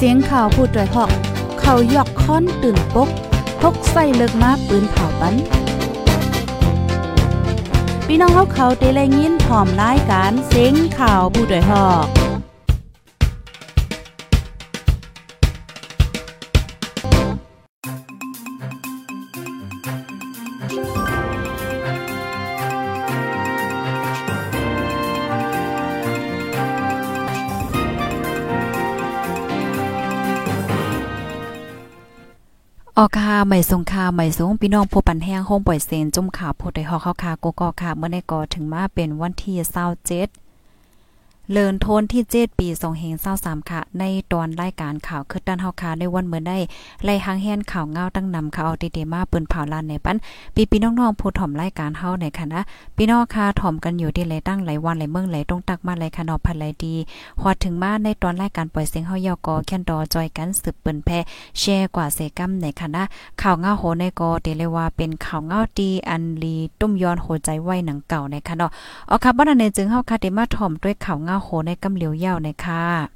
เสียงข่าวผู้ด้วยหอก เขายอกค้อนตื่นปกพกใส่เลิกมาปืนเผาปันพี่น้องเขาเขาเตะแลยินพร้อมรายการเสียงข่าวผู้ด้วยหอก ออกค่ะใหม่สงคาใหม่สงพี่น้องผู้ปันแห้งโฮมปล่อยเซนจุ่มขาโพดได้ฮอกเข้าคาโกกอค่ะเมื่อในกอถึงมาเป็นวันที่27 เลินโทนที่เจ็ดปีสองเฮงเศร้าสามค่ะ ในตอนรายการข่าวคือด้านเฮาคาในวันเมื่อได้ไล่หางแฮนข่าวเงาตั้งนำข่าวเอาดีๆมาปืนเผาลานในปั้นปีพี่น้องๆผู้ถ่อมรายการเฮาในคณะพี่น้องค่ะถ่อมกันอยู่ที่ไหลตั้งไหลวันไหลเมืองไหลตรงตักมาไหลค่ะนอพันไหลดีฮอดถึงมาในตอนรายการปล่อยเสียงเฮายอกอแค่นดอจอยกันสืบปิ้นแพแชร์กว่าเสกัมในคณะข่าวเงาโหในกอเตเลว่าเป็นข่าวเงาดีอันลีตุ้มย้อนโหใจไว้หนังเก่าในคณะอ๋อค่ะบ่นั้นจึงเฮาค่ะได้มาถ่อมด้วยข่าวเงาโหในกำเหลียวเย่าในค่ะ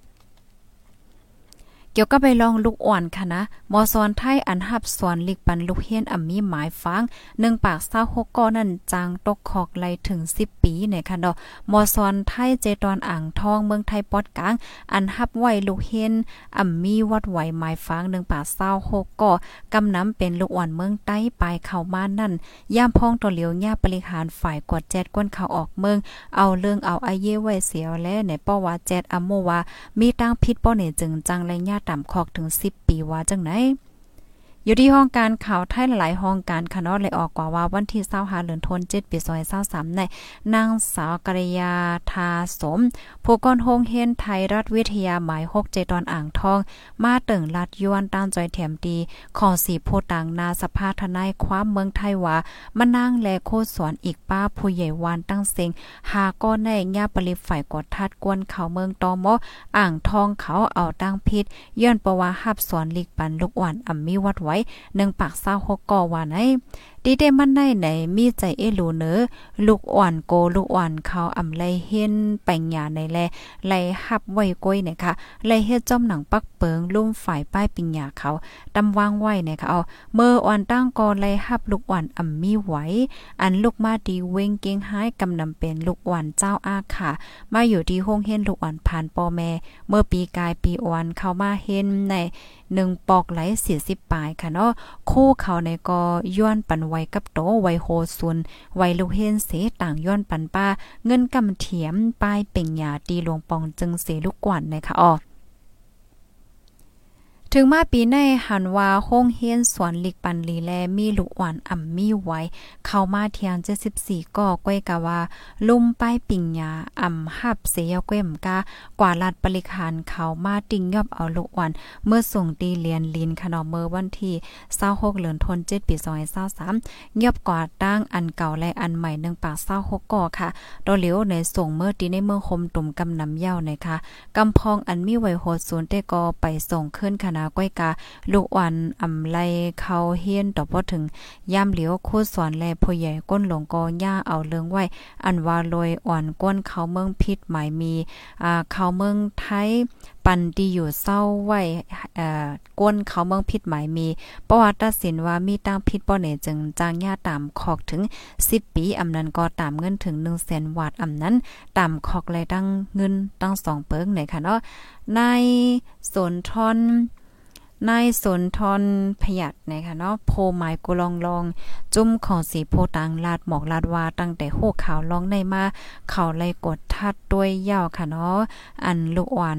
กี่ยวกับไปลองลูกอ่อนค่ะนะมอซอนไทยอันหับสอนลิกปันลูกเฮียนอ่ำมีหมายฟังหนึ่งปากเศร้าหกก้อนั่นจางตกขอกไลถึงสิบปีเนี่ยค่ะเนาะมอซอนไทยเจตอนอ่างทองเมืองไทยปอดกลาง อันหับไว้ลูกเฮียนอ่ำมีวัดไหวหมายฟังหนึ่งปากเศร้าหกก้อกำน้ำเป็นลูกอ่อนเมืองใต้ปลายเข้ามานั่นย่ามพองตัวเหลียวย่าบริหารฝ่ายกวดแจดก้นเขาออกเมือง เอาเรื่องเอาไอเย่ไว้เสียวและในป้อว่าแจดอัมโมว่ามีตั้งพิษป้อเนี่ยจึงจังและย่าต่ำคอกถึง 10 ปีว่าจังไหน อยู่ที่ห้องการข่าวไทยหลายห้องการคณะเลยออกกว่าว่าวันที่25เดือนธันวาคม7ปี2023ในนางสาวกริยาทาสม ผู้ก่อนโฮงเฮนไทยรัฐวิทยาหมาย6เจตอนอ่างทอง มาเติ่งลัดยวนต้านจอยแถมดีขอสีโพตังนาสภาทนายความเมืองไทยว่ามานั่งแลโคสวนอีกป้าผู้ใหญ่วานตั้งเซงหาก้อนในญาปริฝ่ายกดทัดกวนเขาเมืองตอมออ่างทองเขาเอาตั้งพิษย้อนประวาหับสวนลีกปันลูกอ่อนอ่ำมีวัดไว้1ปาก26ก่อว่าไหนดีเดมันได้ไหนมีใจเอลูเนอลูกอ่อนโกลูกอ่อนเขาอำไลเฮ็นปัญญาในแลไลหับไว้ก้อยนะคะไลเฮ็ดจอมหนังปักเปิงลุ่มฝ่ายป้ายปิญญาเขาตำวางไว้นะคะเอาเมื่ออ่อนตั้งกอไลหับลูกอ่อนอำมีไหวอันลูกมาดีเวงเก่งหายกำนำเป็นลูกอ่อนเจ้าอาค่ะ มาอยู่ที่ห้องเฮนลูกอ่อนผ่านปอแม่เมื่อปีกายปีอ่อนเข้ามาเฮ็นในหนึ่งปอกไหลสี่สิบปลายค่ะเนาะคู่เขาในกอย้อนปันไว้กับโตไว้โฮซุนไว้ลูเฮนเสต่างย้อนปันป้า เงินกำเถียมป้ายเป่งยาตีหลวงปองจึงเสลูกกวนนะคะอ๋อ ถึงมาปีในหันว่าห้องเฮียนสวนลิกปันลีแลมีลูกหวานอ่ำมีไว้ เข้ามาเทียง74ก่อก้อยกะว่า ลุ่มป้ายปิ่งยาอ่ำหับเสียเก้มกากว่าลัดบริคารเขามาติ่งยอบเอาลูกหวานเมื่อส่งตีเรียนลินขนมเมื่อวันที่26เดือนธันวาคมปี2023ยอบกว่าตั้งอันเก่าและอันใหม่หนึ่งปาก26ก่อค่ะโดเหลียวในส่งเมื่อตีในเมืองคมตุ่มกำนำเย้านะคะกำพองอันมีไว้โหดศูนย์แต่ก็ไปส่งขึ้นคณะาก้อยกาลูกอ่อนอำไลเขาเฮียนต่อพอถึงย่ำเหลียวโคสอนแลผู้ใหญ่ก้นหลงกอย่าเอาเรื่องไว้อันว่าลอยอ่อนก้นเขาเมืองพิษหมายมีอ่าเขาเมืองไทยปันดีอยู่เศร้าไว้เอ่อก้นเขาเมืองพิษหมายมีประวัติตัดสินว่ามีตั้งพิษบ่เนจึงจางญาตามคอกถึง 10 ปีอำนั้นก็ตามเงินถึง1แสนวาทอำนั้นตามคอกเลยตั้งเงินตั้ง2เปิงไหนค่ะเนาะในสนทอน นายสนทรพยัดนะคะเนาะโพหมายกุลองลอง จุ้มของสีโพตังลาดหมอกลาดวาตั้งแต่โหข่าวลองในมาเขาไล่กดทัดด้วยยาวค่ะเนาะอันลูกอ่อน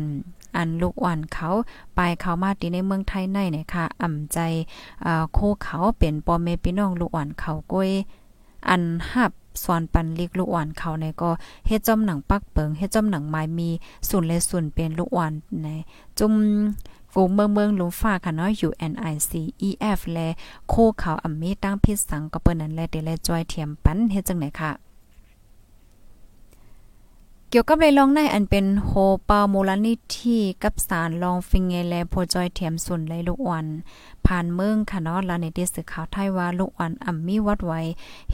อันลูกอ่อนเขาไปเขามาตีในเมืองไทยในเนี่ยค่ะอ่ำใจอ่าโคเขาเป็นปอมเมพี่น้องลูกอ่อนเขาก้อยอันหับสอนปันลิกลูกอ่อนเขาในก็เฮ็ดจอมหนังปักเปิงเฮ็ดจอมหนังไม้มีส่วนและส่วนเป็นลูกอ่อนในจุ่ม ฝูเมืองเมืองลุมฟ้าค่ะเนาะ UNIC EF แลโคเขาอเมตั้งพิษสังก็เปิ้นนั้นแลเดแลจอยเทียมปันเฮ็ดจังไหนค่ะ เกี่ยวกับเลยลองในอันเป็นโฮเปาโมลนิที่กับสารลองฟิงเงแลโพจอยเทียมสุนไลลูกวันผ่านเมืองค่ะเนาะลาในที่สื่อข่าวไทยว่าลูกวันอ่ำมีวัดไว้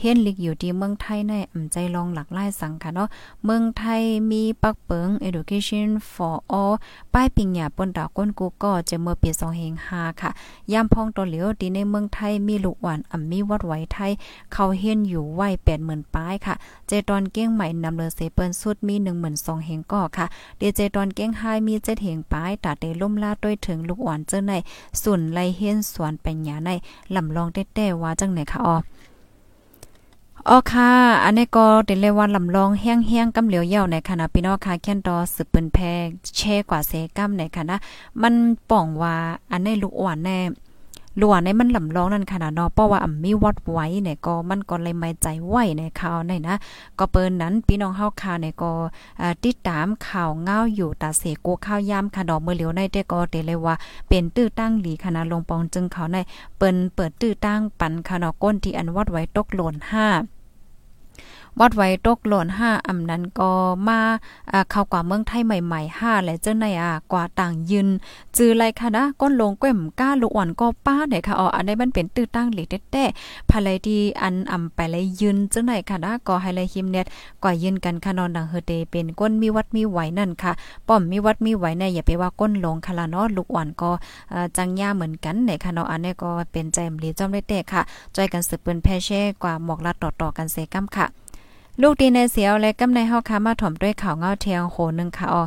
เฮ็นลิกอยู่ที่เมืองไทยในอ่ำใจลองหลักหลายสังค่ะเนาะเมืองไทยมีปักเปิง education for all ป้ายปิงหยาปนดาวก้นกูก็จะเมื่อปี25ค่ะยามพองตัวเหลียวที่ในเมืองไทยมีลูกวันอ่ำมีวัดไว้ไทย เขาเฮ็นอยู่ไว้80,000ป้ายค่ะ เจตอนเก้งใหม่นำเลเซเปิ้นสุดมี12,000เฮงก็ค่ะเดเจตอนเก้งไฮมี7เฮงป้ายตาเตล่มลาด้วยถึงลูกอ่อนเจ้าในสุนไลเฮียนสวนปัญญาในลำลองแต้ๆว่าจังไหนคะอ๋ออ๋อค่ะ อันนี้ก็เดเลยว่าลำลองแห้งๆกำเหลียวเย่าในคณะพี่น้องค่ะแค่นดอสืบเปืนแพงแช่กว่าเซกัมในคณะมันป่องว่าอันในลูกอ่อนแน่ หลวในมันลำลองนั่นค่ะเนาะเพราะว่าอ่ำมีวัดไว้เนี่ยก็มันก็เลยไม่ใจไหวในข่าวในนะ ก็เปิ้นนั้นพี่น้องเฮาค่ะเนี่ยก็ติดตามข่าวเงาอยู่ตาเสโกข้าวยามค่ะดอกเมื่อเหลียวในแต่ก็เตเลยว่า เป็นตื้อตั้งหลีคณะลงปองจึงเขาในเปิ้นเปิดตื้อตั้งปันค่ะเนาะก้นที่อันวัดไว้ตกหล่น5 วัดไว้ตกหล่นห้าอำนั้นก็มาเข้ากว่าเมืองไทยใหม่ๆห้าและเจ้าในอะกว่าต่างยืนจือไรค่ะนะก้นลงก้มก้าลูกอ่อนก็ป้าเนี่ยค่ะอ๋ออันนี้มันเป็นตื้อตั้งหลีแต้ๆภายไลที่อันอำไปเลยยืนเจ้าไหนค่ะนะก็ให้เลยหิมเน็ตกว่ายืนกันค่ะนอนดังเฮเดเป็นก้นมีวัดมีไหวนั่นค่ะ ป้อมมีวัดมีไหวในอย่าไปว่าก้นลงค่ะละเนาะลูกอ่อนก็จังย่าเหมือนกันในค่ะเนาะอันนี้ก็เป็นใจมลีจอมได้แต่ค่ะจอยกันสืบเปิ้นแพ่แช่กว่าหมอกลัดต่อๆกันเซกัมค่ะ ลูกดีในเสียวและกำในเฮาคามาถ่อมด้วยข่าวเงาเทียงโหนึงค่ะออ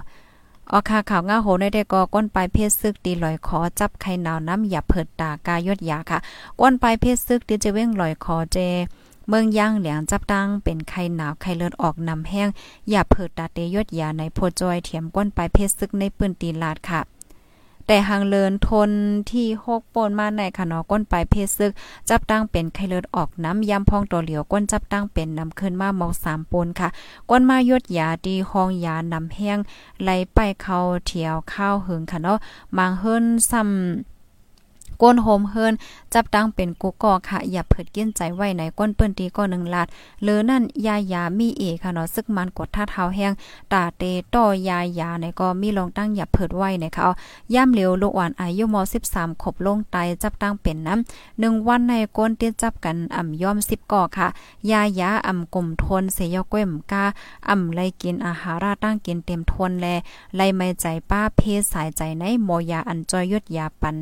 ออคาข่าวเงาโหในได้ก็ก้นปลายเพศซึกดีลอยคอจับไข่หนาวน้ำอย่าเผิดตากายดยาค่ะ ก้นปลายเพศซึกดีจะเว้งลอยคอเจ เมืองย่างเหลียงจับตั้งเป็นไข่หนาวไข่เลือดออกนำแห้งอย่าเผิดตาเตยดยาในโพจอยเถียมก้นปลายเพศซึกในปืนตีลาดค่ะ แต่หางเลินทนที่หกปนมาในขนอก้นปลายเพศซึก จับตั้งเป็นไข้เลือดออกน้ำยำพองตัวเหลียวก้นจับตั้งเป็นนำขึ้นมาเมาสามปนค่ะ ก้นมายดยาดีห้องยานำแห้งไหลไปเข้าเถียวข้าวหึงค่ะเนาะมางเฮิรนซ้ำ ก้นโฮมเฮิรนจับตั้งเป็นกูกอค่ะ อย่าเผิดเกี้ยนใจไว้ในก้นเปิ้นตีก็หนึ่งลาดหรือนั่นยายามีเอค่ะเนาะซึกมันกดท่าเท้าแห้งตาเตต่อยายาในก็มีลองตั้งอย่าเผิดไว้ในเขาย่ำเหลียวลูกอ่อนอายุม13ขบลงไตจับตั้งเป็นน้ำ1วันในก้นเตี้ยจับกันอ่ำย่อม10ก่อค่ะ ยายาอ่ำกลมทนเสยก้มกาอ่ำไลกินอาหาราตั้งกินเต็มทนแลไลไม่ใจป้าเพศสายใจในโมยาอันจอยยดยาปัน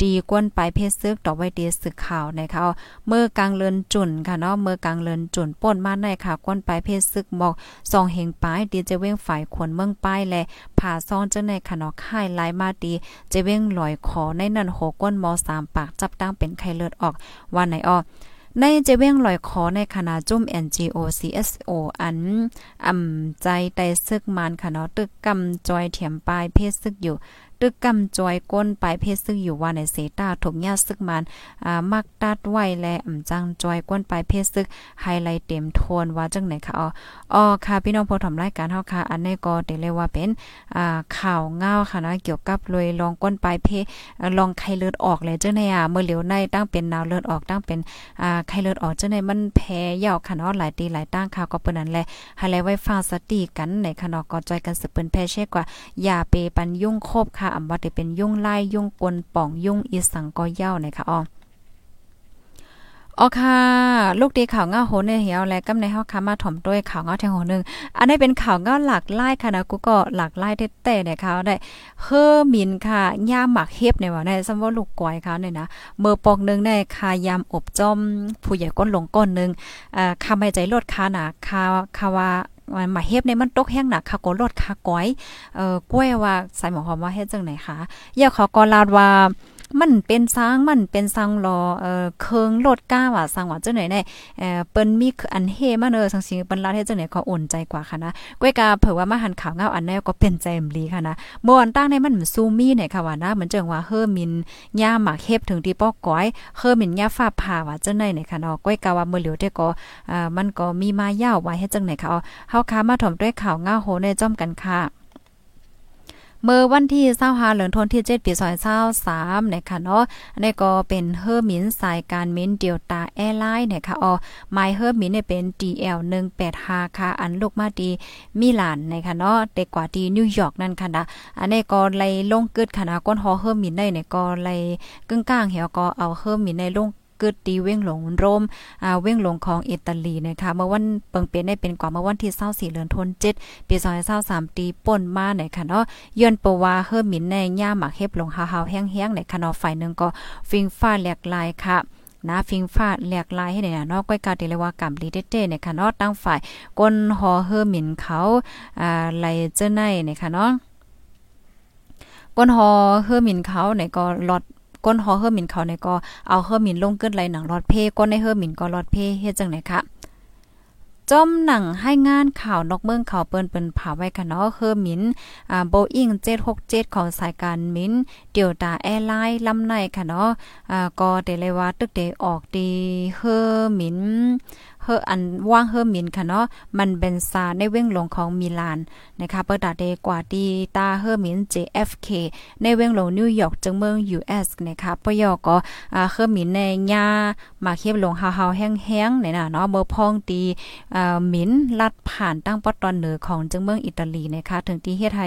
ดีกว้นไปเพศซึกต่อไว้ดียสึกข่าวนะคะเมื่อกลางเลินจุนค่ะเนาะเมื่อกลางเลินจุนป่นมาในค่ะกวนไปเพศซึกบอกซองเฮงป้ายดีจะเว้งฝ่ายขวนเมืองป้ายและผ่าซ่อนเจ้าในค่ะเนาะค่ายลายมาดีจะเว้งลอยขอในนั่นโหก้นมอ3ปากจับตั้งเป็นไข้เลือดออกว่าไหนอ้อในเจเว้งลอยคอในคณะจุ่ม NGO CSO อันอำใจไตซึกมานค่ะเนาะตึกกำจอยเถียมปลายเพศซึกอยู่ ตึกกำจอยก้นปลายเพศซึ่งอยู่ว่าในเสตาถกญาซึกมันอ่ามักตัดไว้และอ่ำจังจอยก้นปลายเพศซึกไฮไลท์เต็มโทนว่าจังไหนคะอ๋ออ๋อค่ะพี่น้องผู้ทำรายการเฮาค่ะ อันนี้ก็ได้เรียกว่าเป็นอ่าข่าวเงาค่ะนะเกี่ยวกับลยลองก้นปลายเพศลองไข้เลือดออกเลยจังไหนอะเมื่อเหลียวในตั้งเป็นนาวเลือดออกตั้งเป็นอ่าไข้เลือดออกจังไหนมันแพ้ยาวค่ะเนาะหลายตีหลายตั้งค่ะก็เปิ้นนั้นแหละให้ไลท์ไว้ฟังสติกันในค่ะเนาะก็จอยกันสืบเปิ้นแพ้เช่กว่าอย่าเปปันยุ่งครบค่ะอำว่าได้เป็นยุ่งไล่ยุ่งกลป่องยุ่งอีสังก็เย้านะคะอ๋ออ๋อค่ะ ลูกดีข่าวเงาโหในเหี่ยวและกำในเฮาค่ะมาถ่อมด้วยข่าวเงาแทงโหนึงอันนี้เป็นข่าวเงาหลากหลายค่ะนะกูก็หลากหลายเต้เนี่ยค่ะได้เฮอมินค่ะย่าหมักเฮ็บในว่าในซัว่าลูกก้อยค่ะเนี่ยนะเมื่อปอกนึงในคายามอบจอมผู้ใหญ่ก้นลงก้นนึงอ่าคาไม่ใจลดค่ะนะคาคาว่า มันมาเฮ็บในมันตกแห้งหนักค่ะก็ลดค่ะก้อยเอ่อกล้วยว่าใส่หมอหอมว่าเฮ็ดจังไหนคะอย่าขอก็ลาดว่า มันเป็นสร้างมันเป็นสร้างรอเอ่อเคิงรถก้าว่าสร้างว่าจังไหนแน่เอ่อเปิ้นมีอันเฮมาเนอสังสิงเปิ้นลาเฮ็ดจังไหนก็อุ่นใจกว่าค่ะนะก้อยกาเผื่อว่ามาหันข่าวเงาอันแนวก็เป็นใจมลีค่ะนะบ่อนตั้งในมันซูมีเนี่ยค่ะว่านะเหมือนจังว่าเฮอมินย่าหมากเฮ็บถึงที่ป้อก้อยเฮอมินย่าฟ้าผ่าว่าจังไหนเนี่ยค่ะเนาะก้อยกาว่าเมื้อเหลียวแต่ก็อ่ามันก็มีมายาวไว้เฮ็ดจังไหนค่ะเฮาค้ามาถ่อมด้วยข่าวเงาโหในจ้อมกันค่ะ เมื่อวันที่25เหลือนทนที่7ปี2023นะคะเนาะนนี้ก็เป็นเฮอร์มินสายการมินเดลตาแอร์ไลน์นะคะอ๋อไมเฮอร์มินเนี่ยเป็น DL185 ค่ะ อันลูกมาดีมิลานนะคะเนาะเด็กกว่าที่นิวยอร์กนั่นค่ะนะอันนี้ก็เลยลงกึดค่ะนะก้นฮอเฮอร์มินได้เนี่ยก็เลยกึ่งกลางเหี่ยวก็เอาเฮอร์มินในลง กึดตีเว้งหลงโรมอ่าเว้งหลงของอิตาลีนะคะเมื่อวันเปิงเป็นได้เป็นกว่าเมื่อวันที่24เดือนธันวาคมปี2023ตีป่นมานะคะเนาะย้อนปว่าเฮอมินในย่าหมักเฮ็บลงหาวๆแห้งๆในคะเนาะฝ่ายนึงก็ฟิงฟ้าแหลกลายค่ะนะฟิงฟ้าแหลกลายให้เนี่ยเนาะก้อยกาติเลว่ากำลีเต้เนี่ยค่ะเนาะตั้งฝ่ายก้นหอเฮอมินเขาอ่าไหลเจ้าในเนี่ยค่ะเนาะก้นหอเฮอมินเขาเนี่ยก็หลอด ก้นหอเฮอร์มินเขาเนี่ยก็เอาเฮอร์มินลงเกินไหลหนังรอดเพก้นในเฮอร์มินก็รอดเพเฮ็ดจังไหนคะจอมหนังให้งานข่าวนอกเมืองข่าวเปิ้นเปิ้นผาไว้ค่ะเนาะเฮอร์มินอ่าโบอิง767 ของสายการมินเดียวตาแอร์ไลน์ลำในค่ะเนาะอ่าก็ได้เลยว่าตึกเดออกดีเฮอร์มิน เฮออันว่างเฮอร์มินค่ะเนาะมันเป็นซาในเว้งลงของมิลานนะคะเปิดดาเดกว่าดีตาเฮอร์มิน JFK ในเว้งลงนิวยอร์กจังเมือง US นะคะปยอก็อ่าเฮอร์มินในญามาเคียบลงฮาวๆแห้งๆเนี่ยนะเนาะเบอร์พองตีอ่ามินลัดผ่านตั้งปอตอนเหนือของจังเมืองอิตาลีนะคะถึงที่เฮ็ดให้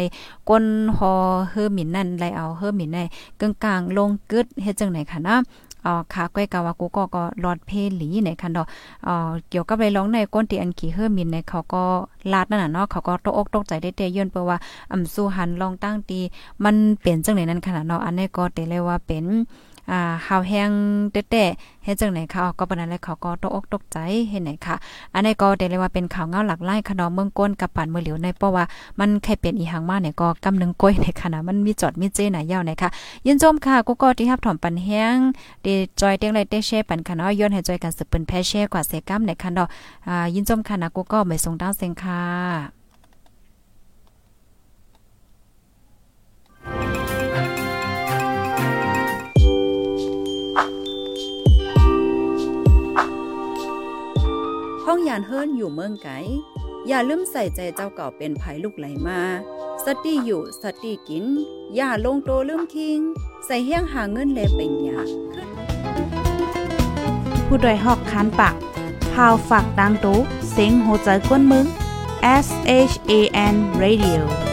ก้นฮอเฮอร์มินนั่นไลเอาเฮอร์มินในกึ่งๆลงกึดเฮ็ดจังไหนค่ะนะ อ๋อค่ะก้อยกาวากูก็ก็รอดเพหลีในคันดอกอ๋อเกี่ยวกับไปร้องในก้นตีอันขี่เฮอมินในเขาก็ลาดนั่นน่ะเนาะเขาก็ตกอกตกใจได้เตย่นเปว่าอำสู้หันลองตั้งตีมันเป็นจังไหนนั้นขนาดเนาะอันนี้ก็เตเลยว่าเป็น อ่าหาวแห้งเต้ๆเฮ็ดจังไหนคะก็ปานนั้นแหละเขาก็ตกอกตกใจเฮ็ดไหนคะอันนี้ก็ได้เลยว่าเป็นข่าวเงาหลักไล่ขนมเมืองก้นกับปานเมือเหลียวในเพราะว่ามันแค่เป็นอีหังมาเนี่ยก็กำนึงก้อยในขณะมันมีจอดมีเจหน่ยาวไหนคะยินชมค่ะกูก็ที่รับถอมปันแห้งดีจอยเตียงไรเตแชร์ปันค่ะเนาะย้อนให้จอยกันสืบเป็นแพแชร์กว่าเซกัมในคันดอกอ่ายินชมค่ะนะกูก็ไม่ส่งดาวเซงค่ะ ห้องยานเฮิรนอยู่เมืองไกอย่าลืมใส่ใจเจ้าเก่าเป็นภัยลูกไหลมาสติอยู่สติกิน อย่าลงโตลืมคิง ใส่เฮี้ยงหาเงินเลเป็นยาผู้ดยหอกคันปากพาวฝากดังตู้เซ็งโหใจกวนมึง S H A N Radio